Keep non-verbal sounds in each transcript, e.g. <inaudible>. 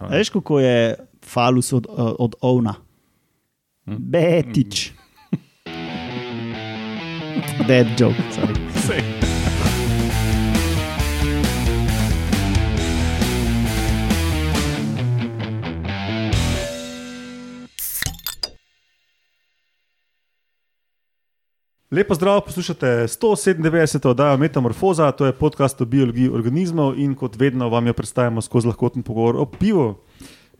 Veš, kako je falus od, od ovna? Betič. <laughs> Dead joke. sorry. Lepo zdrav, poslušate 197. oddajo Metamorfoza, to je podcast o biologiji organizmov in kot vedno vam jo predstavljamo skozi lahkoten pogovor o pivu.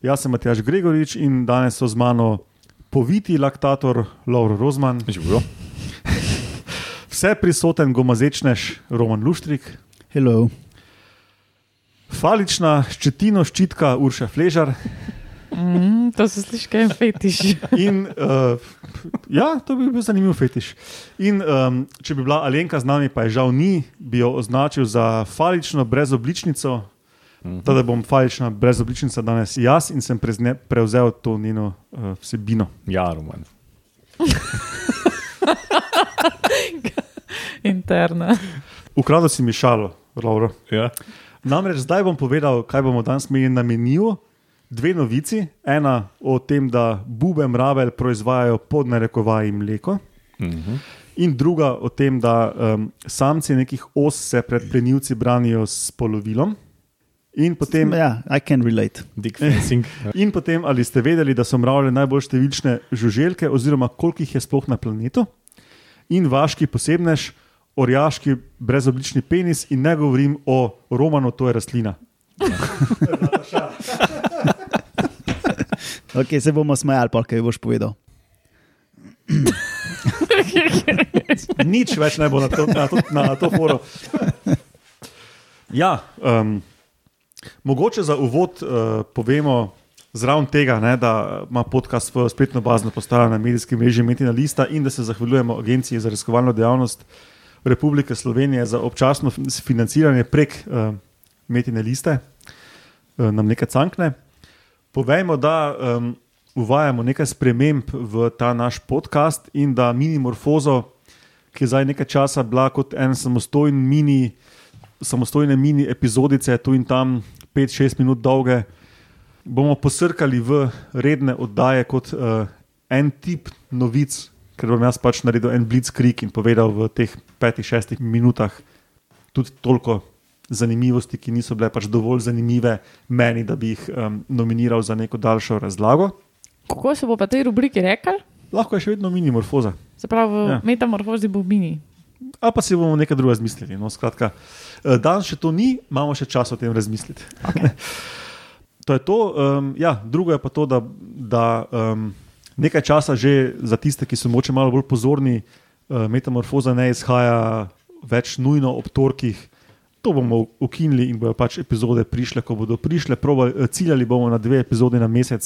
Jaz sem Matjaš Gregorič in danes so z mano poviti laktator Lauro Rozman, Živijo. <laughs> vse prisoten gomazečnež Roman Luštrik, Hello. falična ščetino ščitka Urša Fležar Mm, to se sliši, kaj je fetiš. <laughs> in uh, ja, to bi bil zanimiv fetiš. In um, če bi bila Alenka z nami, pa je žal ni, bi jo označil za falično brezobličnico. Teda bom falična brezobličnica danes jaz in sem prezne, prevzel to njeno uh, vsebino. Ja, Roman. <laughs> Interna. Ukradel si mi šalo, Lauro. Ja. Namreč zdaj bom povedal, kaj bomo danes imeli na meniju. Dve novici. Ena o tem, da bube mravelj proizvajajo pod narekovaji mleko. Mhm. In druga o tem, da um, samci nekih os se pred plenilci branijo s polovilom. In potem, Ja, I can relate. Dick fencing. <laughs> in potem, ali ste vedeli, da so mravlje najbolj številčne žuželke, oziroma koliko jih je sploh na planetu, in vaški posebnež, orjaški brezoblični penis, in ne govorim o romanu, to je rastlina. <laughs> <laughs> Okay, se bomo smejali, pa kaj boš povedal. <laughs> Nič več ne bo na to, na to, na to foro. Ja, um, mogoče za uvod uh, povemo, zraven tega, ne, da ima podcast svojo spletno bazno postajo na medijskem mreži Metina Lista in da se zahvaljujemo Agenciji za raziskovalno dejavnost Republike Slovenije za občasno fin- financiranje prek uh, Metine Liste, uh, nam nekaj cankne. Povejmo, da um, uvajamo nekaj sprememb v ta naš podcast in da minimorfozo, ki je zdaj nekaj časa bila kot en samostojen mini, samostojne mini epizodice, tu in tam 5-6 minut dolge, bomo posrkali v redne oddaje kot uh, en tip novic, ker bom jaz pač naredil en blitzkrieg in povedal v teh 5-6 minutah tudi toliko zanimivosti, ki niso bile pač dovolj zanimive meni, da bi jih um, nominiral za neko daljšo razlago. Kako se bo pa tej rubriki rekel? Lahko je še vedno minimorfoza. Se pravi, Ja. metamorfozi bo mini. Ali pa si bomo nekaj drugega zmislili. No, skratka, eh, danes še to ni, imamo še čas o tem razmisliti. Okay. <laughs> to je to. Um, ja, drugo je pa to, da, da um, nekaj časa že za tiste, ki so moče malo bolj pozorni, uh, metamorfoza ne izhaja več nujno ob torkih. To bomo ukinili in bodo pač epizode prišle, ko bodo prišle. Probali, eh, ciljali bomo na dve epizode na mesec,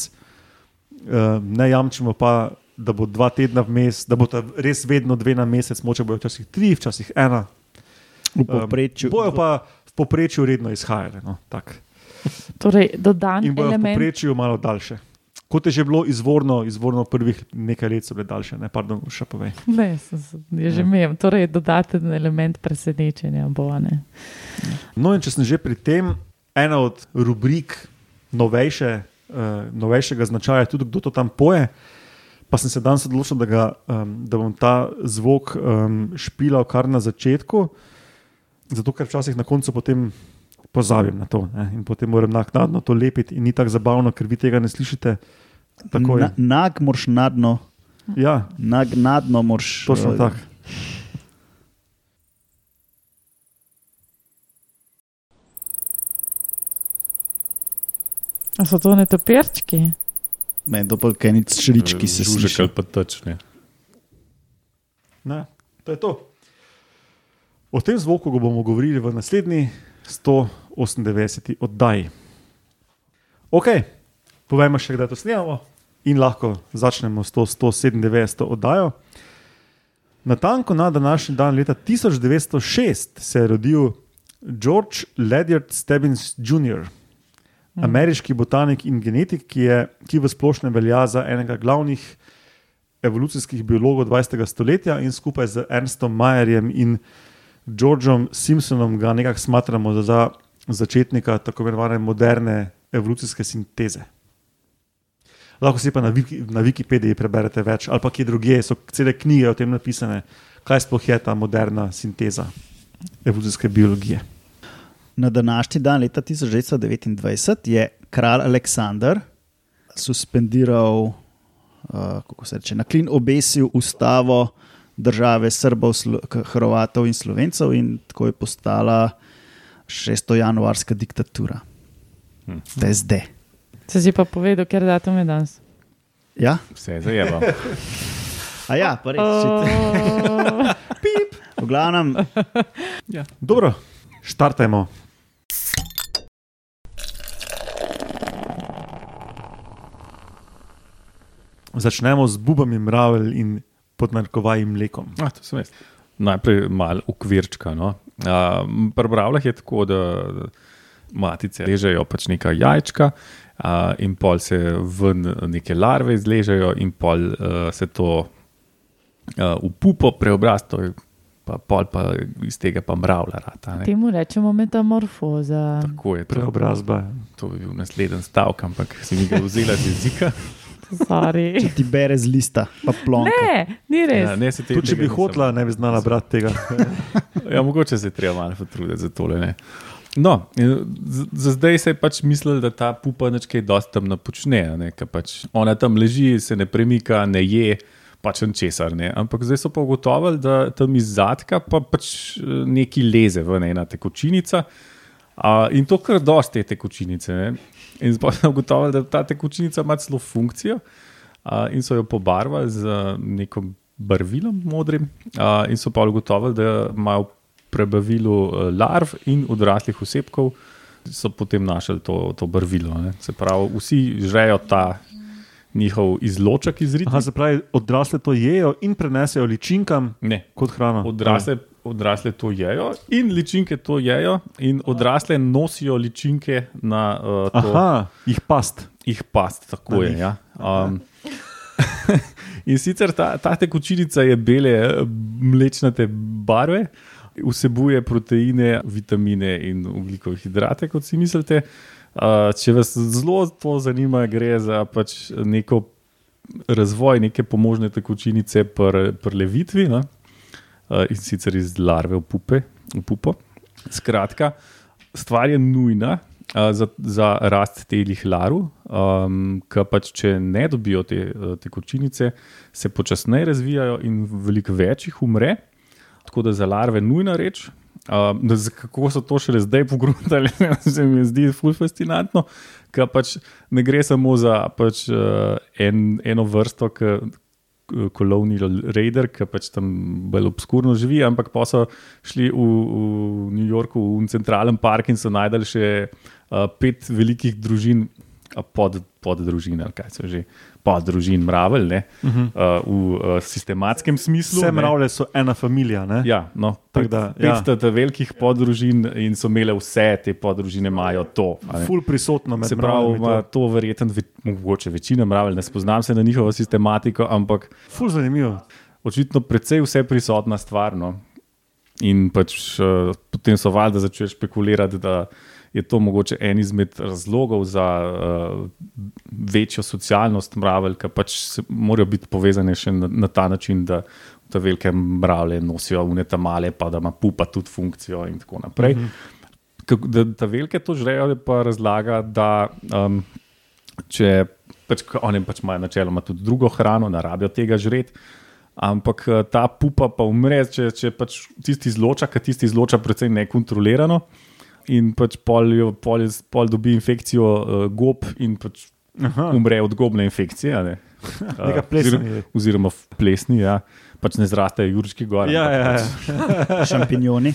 uh, ne jamčimo pa, da bo dva tedna vmes, da bo ta res vedno dve na mesec, moče bojo včasih tri, včasih ena. V povprečju. Um, bojo pa v povprečju redno izhajale. No, tak. Torej, dodan in bojo v element. povprečju malo daljše. Kot je že bilo izvorno, izvorno prvih nekaj let so bile daljše, ne, pardon, še povej. Ne, sem, sem, je že Ja. imel. Torej, dodaten element presenečenja bo. Ne? No, in če sem že pri tem, ena od rubrik novejše, uh, novejšega značaja je tudi, kdo to tam poje. Pa sem se danes odločil, da, ga, um, da bom ta zvok um, špilal kar na začetku, zato ker včasih na koncu potem pozabim na to ne, in potem moram naknadno to lepiti in ni tako zabavno, ker vi tega ne slišite. Na, nag moraš nadno, Ja, nag, nadno moraš. točno eh, tako. A so to ne topirčki? Ne, to pa kaj nič šrički se Žužek sliši. ali pa teč. Ne. Ne, to je to. O tem zvoku bomo govorili v naslednji 198. oddaji. Ok, povejmo še, kdaj to snemamo in lahko začnemo s to 197. oddajo. Natanko na današnji dan, leta 1906, se je rodil George Ledyard Stebbins Jr., ameriški botanik in genetik, ki, je, ki v splošnem velja za enega glavnih evolucijskih biologov 20. stoletja in skupaj z Ernstom Majerjem in Georgeom Simpsonom ga nekako smatramo za, za začetnika tako imenovane moderne evolucijske sinteze. Lahko si pa na, Wiki, na Wikipediji preberete več, ali pa kje drugje so cele knjige o tem napisane, kaj sploh je ta moderna sinteza evolucijske biologije. Na današnji dan, leta 1929, je kralj Aleksandr suspendiral, uh, kako se reče, na klin obesil ustavo države Srbov, Slo Hrvatov in Slovencev, in tako je postala 6. januarska diktatura. Hm. To je zdaj. Se si pa povedal, ker datum je danes. Ja, Vse je zajelo. a ja, pa res. Oh. <laughs> V glavnem, Dobro, štartajmo. Začnemo z bubami mravelj in podnarkovaj mlekom. Ah, to sem jaz. Najprej malo ukvirčka. No. Uh, Pri bravlah je tako, da matice ležejo pač neka jajčka uh, in pol se ven neke larve izležejo in pol uh, se to uh, v pupo preobrazi, pa pol pa iz tega pa mravlja rata. ne. Temu rečemo metamorfoza. Tako je to. Preobrazba. To bi bil naslednji stavek, ampak si mi ga vzela iz jezika. <laughs> Sorry. ti bere z lista, pa plonka. Ne, ni res. Ja, ne, Tudi če bi hotla, ne bi znala brati tega. <laughs> Ja, mogoče se je treba malo potruditi za tole. Ne. No, za zdaj se je pač mislil, da ta pupa nekaj dosti tam napočne. a Ne, pač ona tam leži, se ne premika, ne je, pač česar. Ne. Ampak zdaj so pa ugotovili, da tam iz zadka pa pač eh, neki leze ven ena tekočinica. A, in to kar dosti te tekočinice. Ne. In zdaj so ugotovili, da ta tekočinica ima celo funkcijo. A, in so jo pobarvali z a, nekim barvilom modrim, a, in so pa ugotovili, da imajo v prebavilu a, larv in odraslih osebkov, so potem našli to, to barvilo. Ne. Se pravi, vsi žrejo ta njihov izloček iz rita. se pravi, odrasle to jejo in prenesejo ličinkam Ne. kot hrano. Odrasle, odrasle to jejo in ličinke to jejo, in odrasle nosijo ličinke na uh, to. Aha, jih past. jih past, tako Na je. njih. Ja. Um, <laughs> in sicer ta, ta tekočinica je bele, mlečnate barve, vsebuje proteine, vitamine in ugljikove hidrate, kot si mislite. Uh, če vas zelo to zanima, gre za pač neko razvoj neke pomožne tekočinice pri pr levitvi no? Uh, in sicer iz larve v, pupe, v pupo. Skratka, stvar je nujna uh, za, za rast teh larv, um, ker pač če ne dobijo te uh, tekočinice, se počasneje razvijajo in veliko več jih umre. Tako da za larve nujna reč. Uh, da kako so to šele zdaj pogruntali, <laughs> se mi zdi ful fascinantno, ker pač ne gre samo za pač, uh, en, eno vrsto, ki kolonial raider, ki pač tam bolj obskurno živi, ampak pa so šli v, v New Yorku v centralen park in so najdali še uh, pet velikih družin, a pod, poddružin, ali kaj so že, poddružin mravelj, ne, uh -huh. uh, v uh, sistematskem smislu. Vse mravlje so ena. Ne? Ja, no, pet, da, ja. ja. velikih poddružin in so imele vse te poddružine, imajo to. Ful prisotno med Se pravi, ima to. verjetno, ve, mogoče večina mravelj, ne spoznam se na njihovo sistematiko, ampak Ful zanimivo. očitno precej vse prisotna stvar. No. In pač, uh, potem so valjda začeli špekulirati, da je to mogoče en izmed razlogov za uh, večjo socialnost mravelj, ki pač se- morajo biti povezane še na, na ta način, da te velike mravlje nosijo uneta male, pa da ima pupa tudi funkcijo in tako naprej. -hmm. Kako, da, da velike to žrejo, je pa razlaga, da um, če pač, oni pač imajo načeloma tudi drugo hrano, ne rabijo tega žreti. Ampak eh, ta pupa pa umre, če, če pač tisti izloča, ker tisti izloča precej nekontrolirano. In pač pol, jo- pol, pol dobi infekcijo uh, gob in pač Aha. umre od gobne infekcije. a Ne? <laughs> Neka Eh, plesna oziroma-. Oziroma plesni, ja. pač ne zrastejo jurški gor. Ja, ampak ja, pač, ja. <laughs> šampinjoni.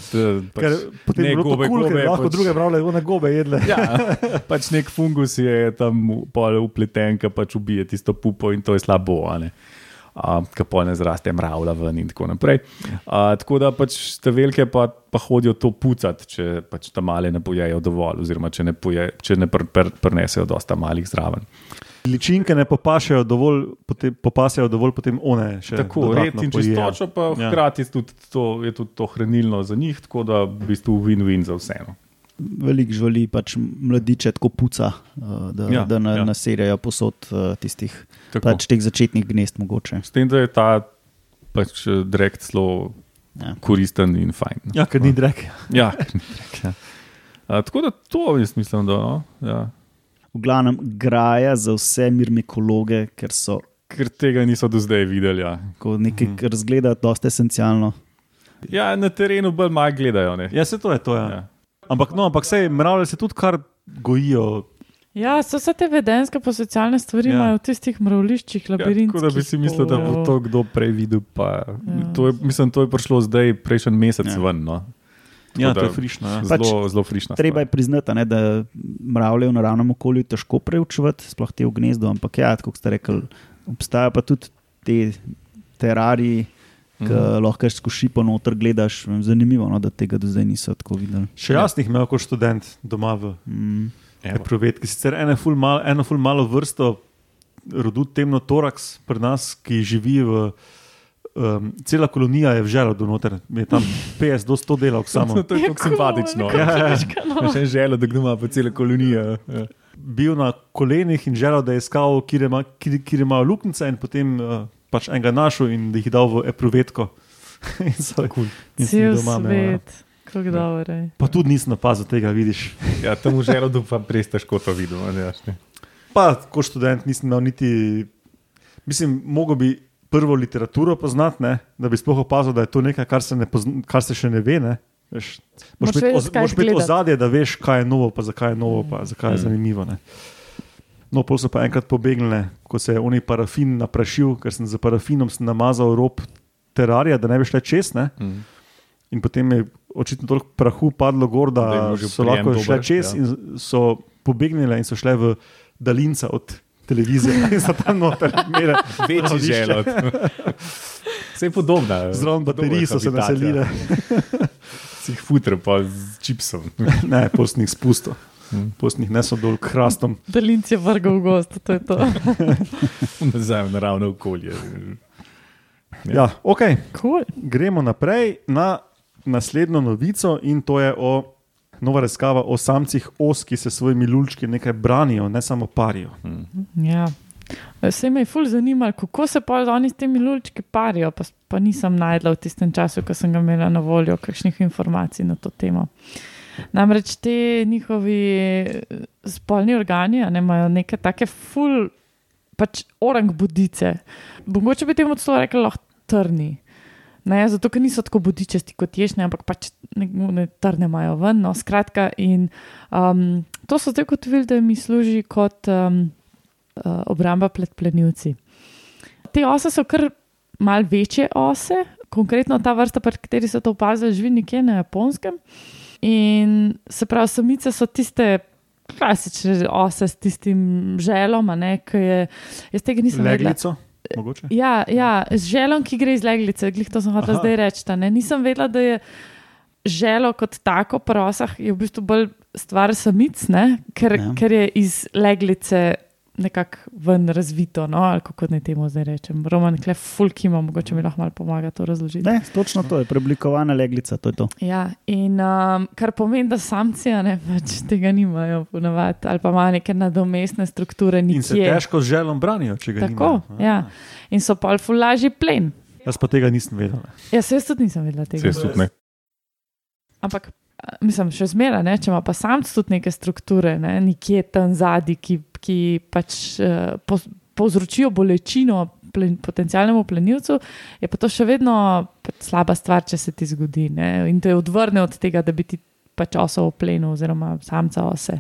pač Ker potem ne gobe, kul, gobe, lahko pač- druge mravlje, one gobe jedle. Ja, <laughs> pač nek fungus je tam upleten, ki pač ubije tisto pupo in to je slabo. a ne. Uh, Ker pol ne zraste mravlja ven in tako naprej. Uh, tako da pač te velike pa, pa hodijo to pucati, če pač ta male ne pojejo dovolj, oziroma če ne, poje, če ne pr, pr, prinesejo dosta malih zraven. Ličinke ne popašajo dovolj, potem, popasajo dovolj, potem one še. Tako, red in čistočo, pa Ja. hkrati tudi to, je tudi to hranilno za njih, tako da v bistvu win-win za vseeno. Veliko živali pač mladiče tako puca, uh, da, Ja, da na, ja. ja. naserjajo posod uh, tistih Tako. pač teh začetnih gnezd mogoče. S tem, da je ta pač eh, direkt zelo Ja. koristen in fajn. no. Ja, ker ni drek. Ja, <laughs> ni direkt, ja. A, tako da to jaz mislim, da no, ja. V glavnem graja za vse mirmikologe, ker so ker tega niso do zdaj videli. Ja, ko nekaj mm. razgledati dosta esencialno. ja na terenu bolj malo gledajo. Ne? Ja, se to je to. Ja. Ja. Ampak, no, ampak sej mravlje se tudi kar gojijo. Ja, so vse te vedenske posocialne stvari, Ja. ja. imajo v tistih mravliščih, Ja, labirintih. tako da bi si mislil, da bo to kdo prej videl. Pa, Ja. to je, mislim, to je prišlo zdaj, prejšnji mesec Ja. ven. No. Ja, da- to je frišno. Ja. Pač Zelo, zelo frišna. Treba je priznati, a ne, da mravlje v naravnem okolju težko preučevati, sploh te v gnezdu. Ampak ja, kot ste rekli, obstajajo pa tudi te terariji, mm -hmm. lahko skuši po noter gledaš. Zanimivo, no, da tega do zdaj niso tako videli. Še jaz jih imel kot študent doma v Mm. Evo. Provedki. Sicer eno ful, mal, eno ful malo vrsto rodu temno toraks pri nas, ki živi v. Um, cela kolonija je v želodu, noter je tam <laughs> 50 do 100 delavk samo. to je tako simpatično. Ja, Ja, ja. Ja, še želo, da gremo po cele kolonije. Ja. Bil na kolenih in želel, da je iskal, kjer ima, kjer, kjer ima luknjice, in potem uh, pač enega našel in jih je dal v eprovetko. <laughs> so, Cool. Cel doma ja. svet, kako dobro. Pa tudi nisem opazil tega, vidiš. Ja, tam v želo, pa res težko to vidimo. Ja, Pa kot študent nisem imel niti, mislim, mogo bi prvo literaturo poznati, ne, da bi sploh opazil, da je to nekaj, kar se, ne pozna, kar se še ne ve. Ne. Veš, imeti gledati. ozadje, da veš, kaj je novo, pa zakaj je novo, pa zakaj je Mm. zanimivo. Ne. No, pol so pa enkrat pobegnile, ko se je oni parafin naprašil, ker sem za parafinom sem namazal rob terarija, da ne bi šle čez. Ne. Mm. In potem je očitno toliko prahu padlo gor, Da so lahko dober, šle čez, ja. ja. in so pobegnile in so šle v daljinca od televizije, <laughs> in so tam noter, imele <laughs> Večji mravljišče. želo. Vse <laughs> je podobno. Zraven baterij so se naselile, Si jih futre pa z čipsom. ne, postnih spustov, Mm. postnih nesel dol k hrastom. Dalinc je vrgal v gost, to je to. <laughs> Nazaj v naravno okolje. Ja, ok, Cool. gremo naprej na naslednjo novico in to je o. Nova raziskava o samcih os, ki se s svojimi lulčki nekaj branijo, ne samo parijo. Ja. Vse me je ful zanimalo, kako se pa oni s temi lulčki parijo, pa, pa nisem najdla v tistem času, ko sem ga imela na voljo kakšnih informacij na to temo. Namreč te njihovi eh, spolni organi ne, imajo neke take ful, pač orang budice. Mogoče bi temu celo rekla lahko trni. Ne, zato, ker niso tako budičasti kot ješnje, ampak pač ne, ne trne imajo ven. No, skratka, in um, to so zdaj ugotovili, da mi služi kot um, uh, obramba pred plenilci. Te ose so kar mal večje ose, konkretno ta vrsta, pri kateri so to opazili, živi nekje na japonskem. In se pravi, samice so tiste klasične ose s tistim želom, ne, ki je. Jaz tega nisem vedela. Leglico, mogoče. Ja, ja, z želom, ki gre iz leglice, glih to sem hotela Aha. zdaj reči. Nisem vedela, da je želo kot tako pri osah je v bistvu bolj stvar samic, ne? ker, Ja. ja. ker je iz leglice nekako ven razvito. No? Ali kako naj temu zdaj rečem. Roman, klef, fulkima, mogoče mi lahko malo pomaga to razložiti. Ne, točno to je preoblikovana leglica. To je to. Ja, in um, kar pomeni, da samci ne, pač tega nimajo, ponavadi, ali pa imajo neke nadomestne strukture, In se težko z želom branijo, če ga Tako, nimajo. ja. In so pa fulaži plen. Jaz pa tega nisem vedel. ne. Ja, se jaz tudi nisem vedela tega. Se tudi ne. Ampak, mislim, še zmeraj, ne, če ima pa samc tudi neke strukture, ne, nekje tam zadnji, ki, ki pač uh, po, povzročijo bolečino plen, potencialnemu plenilcu, je pa to še vedno pač slaba stvar, če se ti zgodi. Ne, in te odvrne od tega, da bi ti pač oso v plenu, oziroma samca ose.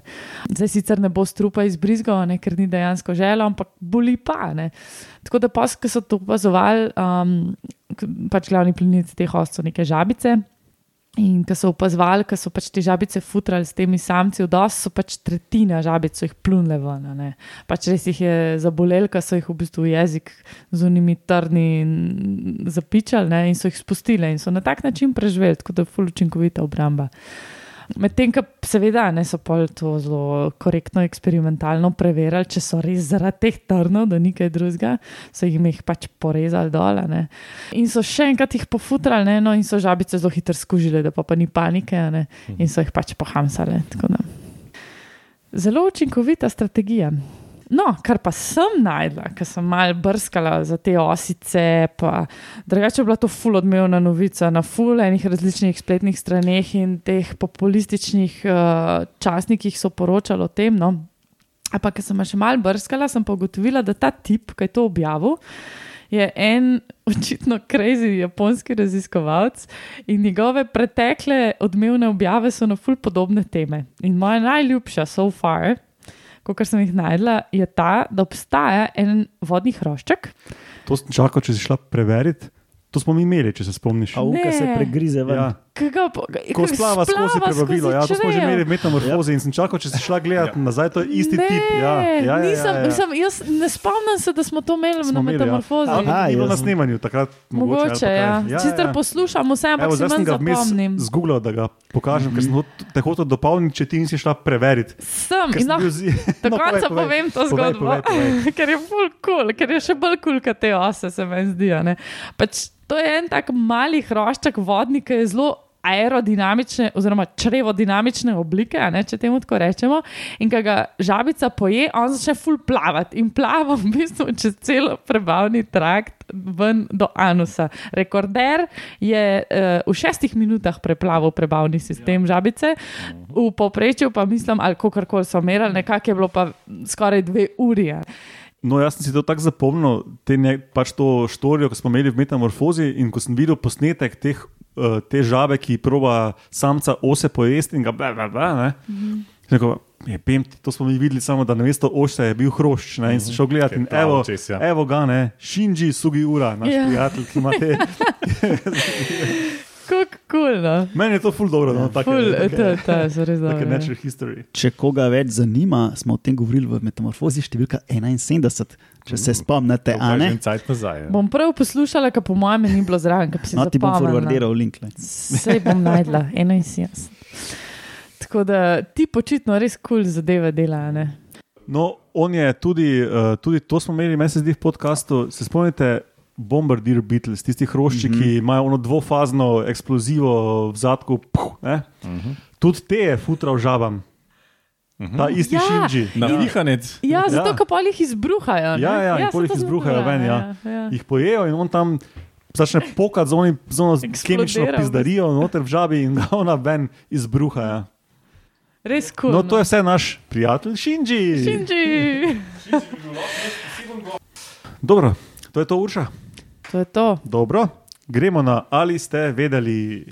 Zdaj sicer ne bo strupa izbrizgal, ne, ker ni dejansko želo, ampak boli pa. Ne. Tako da, pa, ko so to opazovali, um, pač glavni plenilci teh os so neke žabice. In ko so opazovali, da so pač te žabice futrali s temi samci v dos, so pač tretjina žabic jih plunile ven. Pač res jih je zabolel, ker so jih v bistvu jezik z unimi trni zapičali ne, in so jih spustili in so na tak način preživeli, tako da je ful učinkovita obramba. Medtem, ko seveda ne so pol to zelo korektno, eksperimentalno preverjali, če so res zaradi teh trnov, da ni kaj drugega, so jim jih pač porezali dol. Ne? In so še enkrat jih pofutrali, ne? no, in so žabice zelo hitro skužile, da pa, pa ni panike, ne? in so jih pač pohamsale. Zelo učinkovita strategija. No, kar pa sem najdla, ker sem malo brskala za te osice, pa drugače je bila to ful odmevna novica na ful enih različnih spletnih straneh in teh populističnih uh, časnikih so poročali o tem. No. Ampak, ker sem še malo brskala, sem pa ugotovila, da ta tip, ki je to objavil, je en očitno crazy japonski raziskovalec in njegove pretekle odmevne objave so na ful podobne teme. In moja najljubša so far, kot sem jih najdla, je ta, da obstaja en vodni hrošček. To sem čakal, če si šla preveriti. To smo mi imeli, če se spomniš. Avka se pregrize ven. Ja. Ga Ko splava skozi prebavilo, ja, to smo že imeli v metamorfozi in sem čakal, če si šla gledati nazaj, to je isti ne, tip. Ja, ja, ja, nisem, ja, ja. Mislim, jaz ne spomnim se, da smo to imeli Smo na ja. metamorfozi. A, Aha, ni bilo na snemanju takrat. Mogoče, kaj. ja. ja, Sicer ja. poslušam vse, ampak Evo, sem manj ga vmes zapomnim. zgooglal, da ga pokažem, ker sem hot- te hotel dopolniti, če ti nisi šla preveriti. Sem in sem lahko zi- do No, <laughs> konca povej, povem to povej, zgodbo, povej, povej. <laughs> ker je full cool, ker je še bolj kul, cool, kot te ose, se meni zdi. a ne. Pač, to je en tak mali hrošček vodnik, ki je zelo. Aerodinamične, oziroma črevodinamične oblike, ne, če temu tako rečemo. In ko ga žabica poje, on začne ful plavati in plava v bistvu čez celo prebavni trakt ven do anusa. Rekorder je uh, v šestih minutah preplaval prebavni sistem ja. žabice, v povprečju pa mislim, ali kako koli so merili, nekako je bilo pa skoraj dve uri. a. No, jaz sem si to tako zapomnil, te ne, pač to štorijo, ki smo imeli v metamorfozi. In ko sem videl posnetek teh, uh, te žabe, ki proba samca ose pojesti in ga bla, bla, bla, ne. Mhm. Rekel, je, pem, to smo mi videli, samo da na mesto ošta je bil hrošč. Ne, in sem šel gledati, in je ta evo, očes, ja. evo ga, ne, Shinji Sugiura, naš Ja. yeah. prijatelj, ki ima te. <laughs> Kako kul, no. Meni je to ful dobro, no, tako je. res <laughs> Tako je dobro. ja. natural history. Če koga več zanima, smo o tem govorili v Metamorfozi številka 71, če se spomnite, a ne? Nazaj. Ja. Bom prav poslušala, ker po mojem ni bilo zraven, si No, ti bom forwardiral link. Vse bom najdla, <laughs> 71. Tako da ti počitno res kul cool zadeve dela. a Ne? No, on je tudi, uh, tudi to smo imeli, meni se zdi v podkastu. Se spomnite Bombardier Beatles, tisti hrošči, mm -hmm. ki imajo ono dvofazno eksplozivo v zadku. Puh, uh -huh. Tudi te je futral žabam. Uh -huh. Ta isti Ja. ja. Shinji. Navihanec. Ja, zato Ja. ker pa jih izbruhajo. ne? Ja, ja, saj pol jih izbruhajo ven, ja. ja. Jih pojejo in on tam začne pokati z onim z ono kemično pizdarijo noter v žabi in ga ona ven izbruha. Ja. Res kul. No, to je vse naš prijatelj Shinji. Shinji. Dobro, to je to urša. To je to. Dobro, gremo na ali ste vedeli.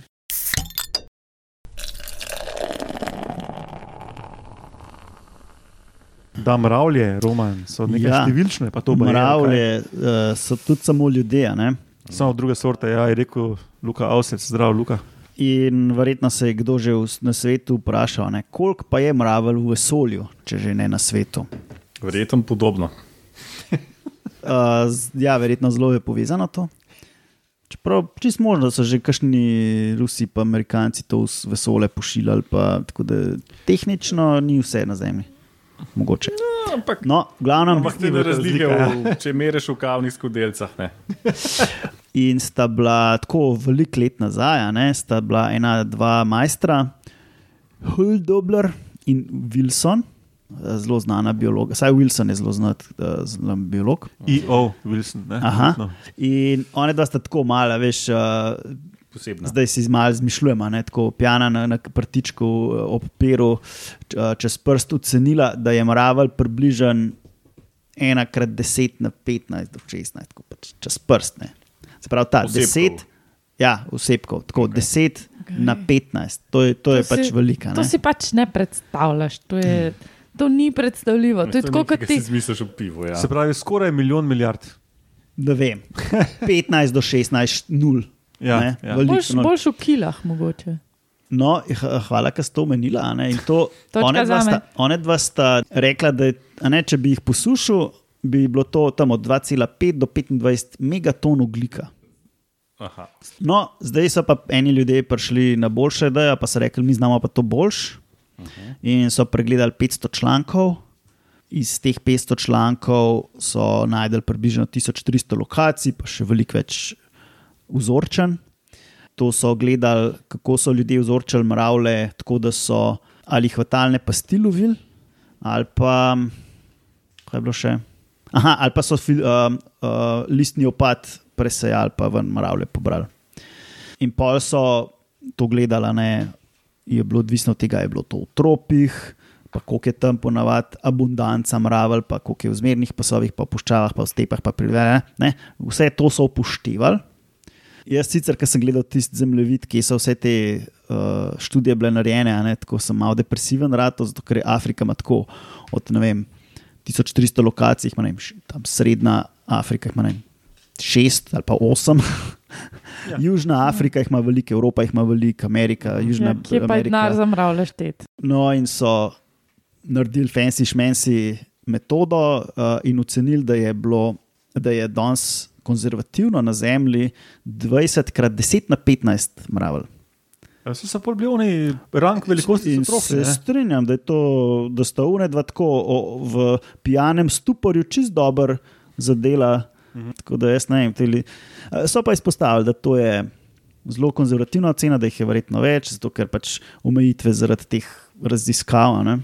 Da mravlje, roman, so nekaj ja. Številčne, pa to baje, Mravlje uh, so tudi samo ljudje, a ne? Samo druge sorte, ja, je rekel Luka Avsec, zdrav Luka. In verjetno se je kdo že v- na svetu vprašal, ne, koliko pa je mravelj v vesolju, če že ne na svetu. Verjetno podobno. <laughs> Uh, ja, verjetno zelo je povezano to. Čeprav čist možno, da so že kakšni Rusi in Amerikanci to v vesolje pošiljali, pa, tako da tehnično ni vse na Zemlji. Mogoče. No, ampak No, glavno, Ampak ni velika razlike, v, če meriš v kavnih skodelsah. Ne. <laughs> in sta bila tako veliko let nazaj, a ne, sta bila ena, dva majstra, Huldobler in Wilson, zelo znana biologa. Saj Wilson je zelo znan, eh, znan biolog. E.O. Wilson. Ne? Aha. No. In one dva sta tako mala, veš. Uh, Posebna. Zdaj si malo izmišljujemo, ne, tako pijana na, na prtičku eh, ob peru, eh, čez prst ocenila, da je mravelj približen 1 krat 10 na 15 do 16, tako pač čez prst. Ne. Se pravi, ta Osebkov. 10, ja, osebkov, tako okay. 10 okay. na 15, to je, to je To pač si- velika. To ne. si pač ne predstavljaš. To, je, to ni predstavljivo. To je tako, kot ti. Zmisliš v pivu. Ja. Se pravi, skoraj milijon milijard. Ne vem, <laughs> 15 do 16, 0. Ja, ja. no. boljš v kilah, mogoče. No, h- hvala, ker ste to omenili. one dva sta- One dva sta rekla, da je, ne, če bi jih poslušal, bi bilo to tam od 2,5 do 25 megaton oglika. Aha. No, zdaj so pa eni ljudje prišli na boljše ideje, pa so rekli, mi znamo pa to boljš. In so pregledali 500 člankov. Iz teh 500 člankov so najdel približno 1300 lokacij, pa še veliko več vzorčen. To so gledali, kako so ljudje vzorčali mravlje, tako da so ali hvatalne pasti lovili, ali pa kaj je bilo še. Aha, ali pa so fil, uh, uh, listni opad presejali, pa ven mravlje pobrali. In pol so to gledali, ne, je bilo odvisno od tega, je bilo to v tropih, pa koliko je tam ponavadi abundanca mravelj, pa koliko je v zmernih pasovih, pa v puščavah, pa v stepah, pa pri ne. Vse to so upoštevali. Jaz sicer, ker sem gledal tisti zemljevid, ki so vse te uh, študije bile narejene, ne, tako sem malo depresiven, rato, zato ker je Afrika ima tako od vem, 1400 lokacij, ima, vem, tam srednja Afrika ima vem, šest ali pa osem. <laughs> Ja. Južna Afrika jih ima veliko, Evropa jih ima veliko, Amerika, Južna Ja, kje pa je denar Amerika. za mravlje štet? No, in so naredili fancy šmensi metodo uh, in ocenili, da je, bilo, da je danes konzervativno na Zemlji 20 krat 10 na 15 mravelj. Vsi so pol bili oni rang velikosti In otrok. se strinjam, da, to, da sta une dva tako o, v pijanem stuporju čist dober zadela. Mhm. Tako da jaz ne vem. Teli, so pa izpostavili, da to je zelo konzervativna ocena, da jih je verjetno več, zato ker pač omejitve zaradi teh raziskav. ne.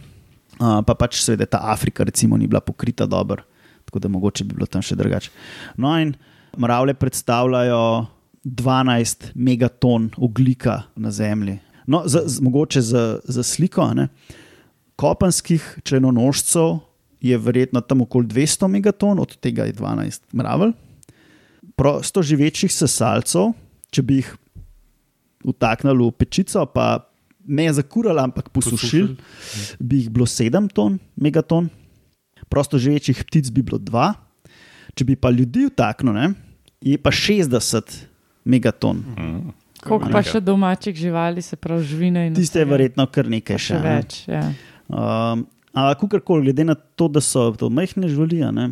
Uh, pa pač seveda ta Afrika recimo ni bila pokrita dobro, tako da mogoče bi bilo tam še drugače. No in mravlje predstavljajo 12 megaton oglika na Zemlji. No, za, z, mogoče za, za sliko, ne, kopenskih členonožcev je verjetno tam okoli 200 megaton, od tega je 12 mravelj. Prosto živečih sesalcev, če bi jih vtaknili v pečico, pa ne zakurali, ampak posušili, bi jih bilo 7 ton, megaton. Prosto živečih ptic bi bilo 2, če bi pa ljudi vtaknili, je pa 60 megaton. Koliko pa še domačih živali, se pravi živine in Tiste je verjetno kar nekaj še še. več. Ja. Um, Ampak, kakorkoli, glede na to, da so to majhne živali, ne,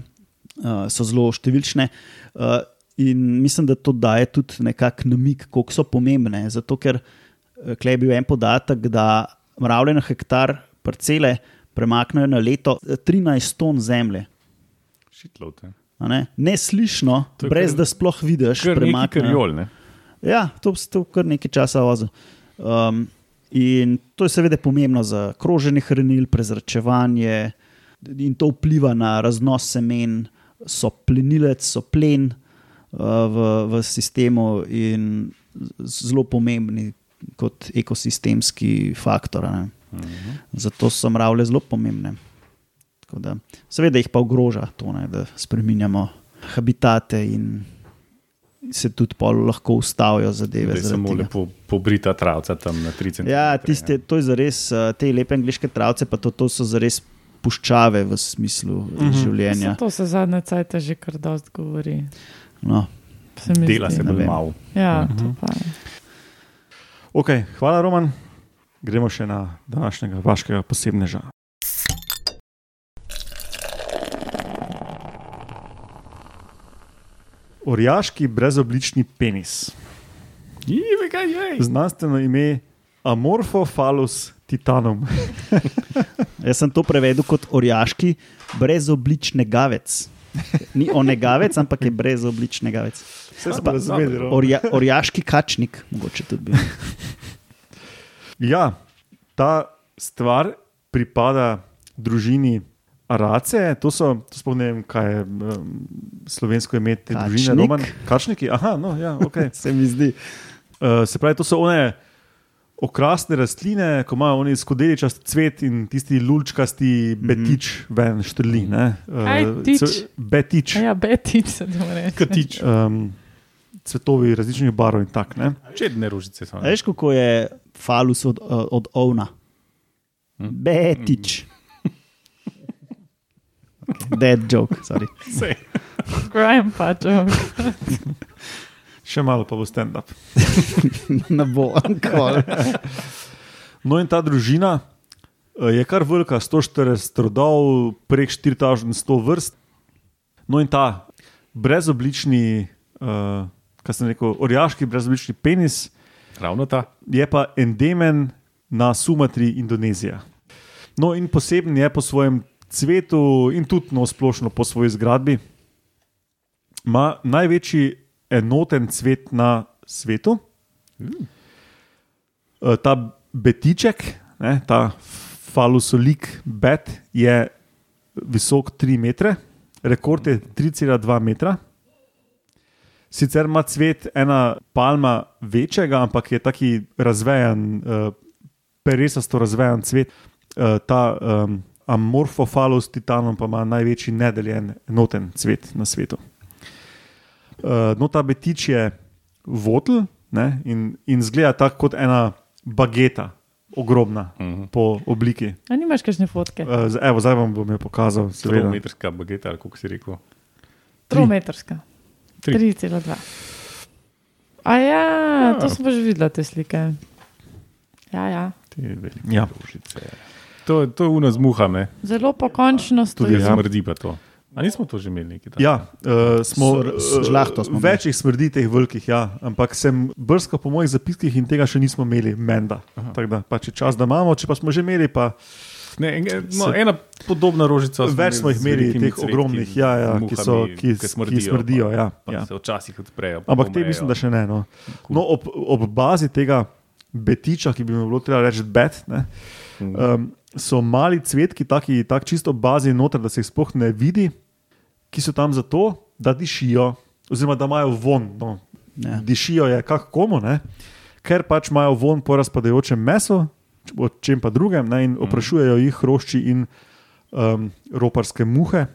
uh, so zelo številčne. Uh, in mislim, da to daje tudi nekakšen namig, koliko so pomembne. Zato, ker uh, klej je bil en podatek, da mravlje na hektar parcele premaknejo na leto eh, 13 ton zemlje. Šitlovte. a Ne? Neslišno, je brez kar- da sploh vidiš, Kar premaknejo. ne? Ja, to je to kar nekaj časa vozil. Um, in to je seveda pomembno za kroženje hranil, prezračevanje, in to vpliva na raznos semen, so plenilec, so plen uh, v, v sistemu in zelo pomembni kot ekosistemski faktor. a ne. Zato so mravlje zelo pomembne. Tako Da, seveda jih pa ogroža to, ne, da spremenjamo habitate in se tudi lahko ustavijo zadeve. Da je zaradi samo tega. lepo pobrita travca tam na 3 cm. Ja, tiste, to je zares, eh, te lepe angliške travce, pa to, to so zares puščave v smislu uh -huh. življenja. To se zadnje cajt že kar dost govori. No, Se Dela zdi. se bolj vem. malo. Ja, to pa je. Okay, hvala, Roman. Gremo še na današnjega vaškega posebneža. Orjaški brezoblični penis. Znanstveno ime Amorphophallus titanum. <laughs> jaz sem to prevedel kot orjaški brezoblični gavec. Ni onegavec, ampak je brezoblični gavec. Vse smo Pa- razumeli. Roman. Orja, orjaški kačnik, mogoče tudi bil. Ja, ta stvar pripada družini Arace. To so, to sploh ne vem, kaj je um, slovensko ime te družine. Kačnik. Roman. Kačniki, aha, no, ja, ok. <laughs> Se mi zdi. Uh, se pravi, to so one okrasne rastline, ko imajo oni skodeličasti cvet in tisti lulčkasti betič ven štrli. ne. Uh, Kaj, tič? ce- Betič. A Ja, betič se to reče. Katič. Um, cvetovi različnih barv in tako. ne. Čedne rožice so. A Veš, kako je falus od, uh, od ovna? Betič. Okay, dead joke, sorry. Sej. Grandpa joke. <laughs> Še malo pa bo stand-up. <laughs> Ne bo, ankoli. No, in ta družina eh, je kar velika, 140 rodov, prek 4100 vrst. No, in ta brezoblični uh, kar sem rekel, orjaški brezoblični penis, Ravno ta. je pa endemen na Sumatri, Indonezija. No, in poseben je po svojem cvetu in tudi no, splošno po svoji zgradbi. Ima največji enoten cvet na svetu. Eh, Ta betiček, ne, ta falusolik bet, je visok 3 metre, rekord je 3,2 metra. Sicer ima cvet ena palma večjega, ampak je taki razvejan, uh, peresasto razvejan cvet. Uh, ta um, amorfofalus titanom pa ima največji nedeljen enoten cvet na svetu. Uh, no, ta betič je votl ne, in, in zgleda tako kot ena bageta, ogromna uh -huh. po obliki. A nimaš kakšne fotke? Uh, evo, zdaj vam bom jo pokazal. seveda. Kilometrska bageta, ali kako si rekel. Trometrska. Tri. 3,2. A ja, to sem pa že videla te slike. Ja, ja. Te velike Ja. rožice. To, to je uno z muhami, Zelo pokončno tudi stoji. ja. smrdi pa to. A nismo to že imeli nekaj? takega? Ja, uh, smo žlahto smo imeli. Večjih smrdi teh velikih, ja, ampak sem brskal po mojih zapiskih in tega še nismo imeli, menda. Tako da pač je čas, da imamo, če pa smo že imeli, pa Ne, en, no, Se- ena podobna rožica. več smo jih imeli, teh cvetki, ogromnih, ja, ja, ki, so, muhami, ki, ki ki smrdijo. Ja, pa, ja. pa se včasih odprejo. pa Ampak te mislim, da še ne. No. No, ob, ob bazi tega betiča, ki bi mu bilo treba reči bet, ne, um, so mali cvetki, taki, tak čisto bazi noter, da se jih sploh ne vidi, ki so tam zato, da dišijo, oziroma da imajo von. No. Ja. Dišijo je kako komu, ne? ker pač imajo von po razpadajočem mesu, o čem pa drugem, ne? in oprašujejo jih hrošči in um, roparske muhe,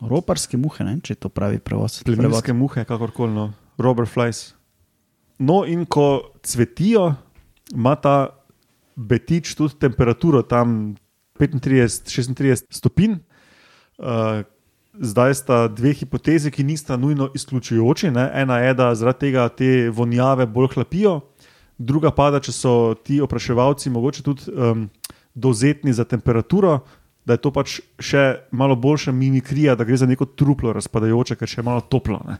Roparske muhe, ne? če to pravi prevoz. plemenske muhe, kakorkoli, no, robber flies. No, in ko cvetijo, ima ta betič tudi temperaturo tam 35-36 stopinj. Uh, zdaj sta dve hipotezi, ki nista nujno izključujoči. Ne? Ena je, da zaradi tega te vonjave bolj hlapijo, druga pa, če so ti opraševalci mogoče tudi um, dovzetni za temperaturo, da je to pač še malo boljša mimikrija, da gre za neko truplo razpadajoče, ker še je malo toplo. Ne?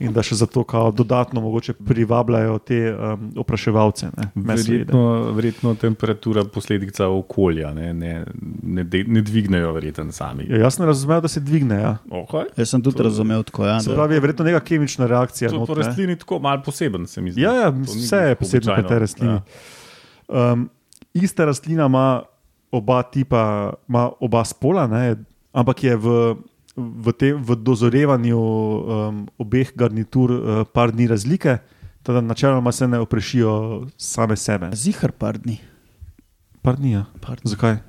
In da še zato dodatno mogoče privabljajo te um, opraševalce. Ne? Verjetno, verjetno temperatura posledica okolja, ne, ne, ne, de, ne dvignejo, verjetno sami. Ja, jaz sem razumel, da se dvigne. Ja. Okay. Jaz sem tudi razumel tako. Ja, Se pravi, je verjetno neka kemična reakcija. To not, ne. rastlini tako malo poseben, se mi zdi. Ja, ja To vse je posebno pri tej rastlini. Ja. Um, ista rastlina ima oba tipa, ima oba spola, ne, ampak je v, v, tem, v dozorevanju um, obeh garnitur uh, par dni razlike, tako da načeloma se ne oprešijo same sebe. Zihar par dni. Par dni, ja. Par dni. Zakaj?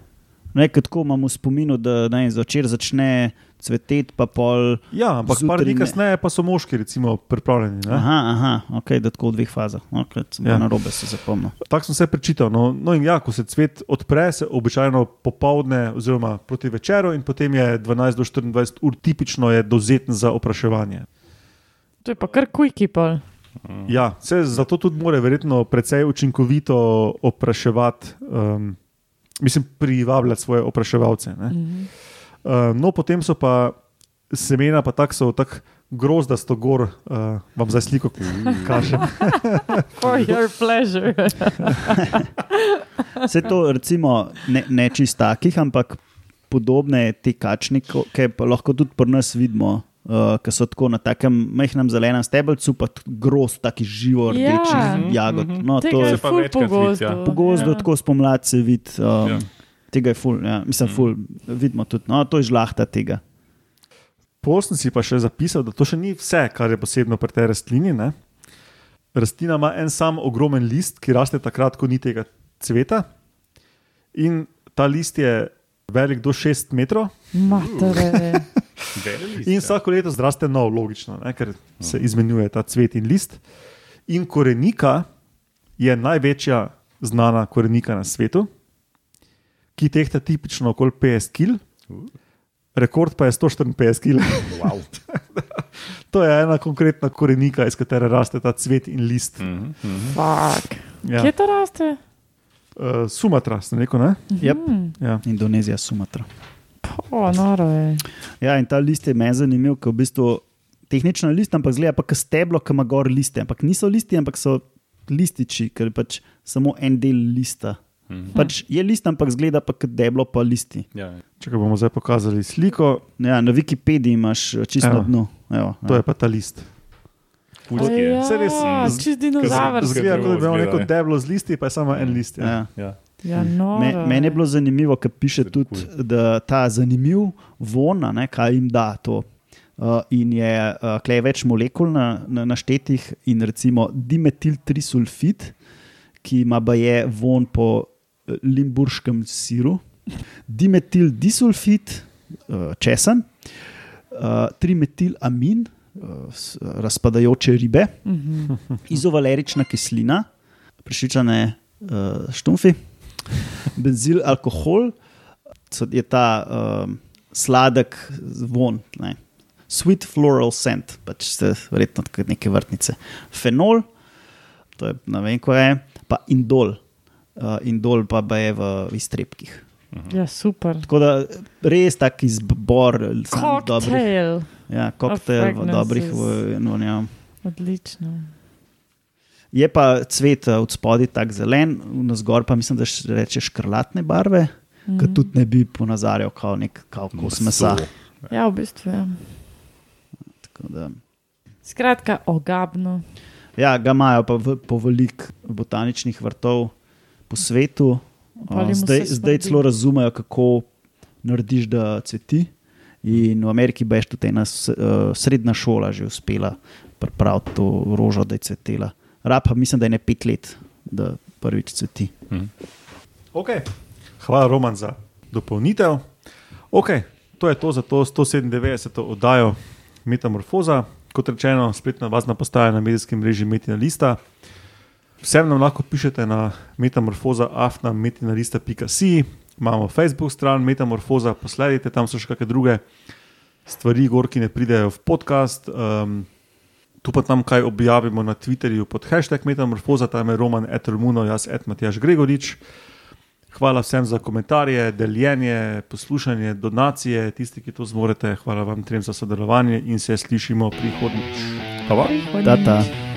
Nekaj tako imam v spominu, da ne, zvečer začne cveteti, pa pol. Ja, ampak par dni ne. kasneje pa so moški, recimo, pripravljeni. ne. Aha, aha, ok, da tako v dveh fazah. Okay, sem Ja. na robe se zapomnil. Tako sem se prečital. No, no in ja, ko se cvet odpre, se običajno popovdne, oziroma proti večeru, in potem je 12 do 24 ur tipično je dozeten za opraševanje. To je pa kar kujki pol. Ja, se zato tudi mora verjetno precej učinkovito opraševati, um, mislim, privabljati svoje opraševalce. ne. Mhm. Uh, no, potem so pa semena, pa tako so tako grozdasto gor, uh, vam zdaj sliko kažem. <laughs> For your pleasure. <laughs> Vse to, recimo, ne, ne čist takih, ampak podobne te kačnike, ki pa lahko tudi pri nas vidimo. Uh, ki so tako na takem majhnem zelenem stebelcu, pa groz, taki živo Ja. rdečih jagod. No, to Tega je je pa večkrat vidi, ja. pogosto. ja. tako spomladi se vidi. Um, Ja. Tega je ful, ja. mislim, ful, vidimo tudi. No, to je žlahta tega. Sem si pa še zapisal, da to še ni vse, kar je posebno pri tej rastlini. Ne? Rastlina ima en sam ogromen list, ki raste takrat, ko ni tega cveta. In ta list je velik do 6 metrov, Matere. <laughs> In ja. vsako leto zraste nov, logično, ne? ker se izmenjuje ta cvet in list. In korenika je največja znana korenika na svetu, ki tehta tipično okoli 50 kg, rekord pa je 154 kg. Wow. <laughs> To je ena konkretna korenika, iz katere raste ta cvet in list. Mhm, mhm. Fuck. Ja. Kje to raste? Uh, Sumatra, sem rekel. Ne? Yep. Hmm. Ja. Indonezija, Sumatra. O, noro je. Ja, in ta list je meni zanimiv, ker v bistvu tehnično je list, ampak zgleda pa kot steblo, ki ima gor liste. Ampak niso listi, ampak so lističi, ker je pač samo en del lista. Mhm. Pač je list, ampak zgleda pa kot deblo, pa listi. Ja. Če bomo zdaj pokazali sliko, Ja, na Wikipediji imaš eh, čisto na Evo. dnu. Evo, to ja. je pa ta list. Pulski je. Ja, res, z- čist dinozaver. z- Zgleda, kot da bi imel neko ja. deblo z listi, pa je samo en list. Ja. Ja. Ja. Ja, no. Me, meni je bilo zanimivo, ker piše tudi, da ta zanimiv von, ne, kaj jim da to. Uh, in je uh, klej več molekul na, na, naštetih, in recimo dimetil trisulfid, ki ima baje von po eh, limburškem siru, dimetil disulfid, uh, česen, uh, trimetil amin, s- razpadajoče ribe, Mhm. izovalerična kislina, prešičane štumfi, benzil, alkohol, je ta um, sladek von, ne. sweet floral scent, pač ste verjetno kot neke vrtnice. Fenol, to je ne vem, kaj je, pa indol. Uh, indol pa ba je v iztrebkih. Ja, super. Tako da res tak izbor samih dobrih, Cocktail. ja, koktejl fragrances. dobrih v- vonjav. Odlično. Je pa cvet eh, od spodaj tako zelen, na zgor pa mislim, da še reče škrlatne barve, mm. ki tudi ne bi ponazarjal kot nek kao kos mesa. Ja, v bistvu. Ja. Tako Da, Skratka, ogabno. ja, ga imajo pa v, po velik botaničnih vrtov po svetu. Uh, zdaj, zdaj celo razumejo, kako narediš, da cveti. In v Ameriki je tudi ena eh, srednja šola že uspela pripraviti to rožo, da je cvetela. Rab pa mislim, da je ne pet let, da prvič cveti. Okay. Hvala, Roman, za dopolnitev. Okay. To je to za to 197. oddajo Metamorfoza. Kot rečeno, spletna bazna postaja na medijskem mreži Metina Lista. Vsem nam lahko pišete na metamorfoza afna metinalista.si. Imamo Facebook stran Metamorfoza, posledite, tam so še kakšne druge stvari, gor, ki ne pridejo v podcast. Um, tu pa tam kaj objavimo na Twitterju pod hashtag Metamorfoza, tam je Roman Etermuno, jaz et Matjaš Gregorič. Hvala vsem za komentarje, deljenje, poslušanje, donacije, tisti, ki to zmorete. Hvala vam trem za sodelovanje in se slišimo prihodnjič. Hvala. Prihodnjič. Ta, ta.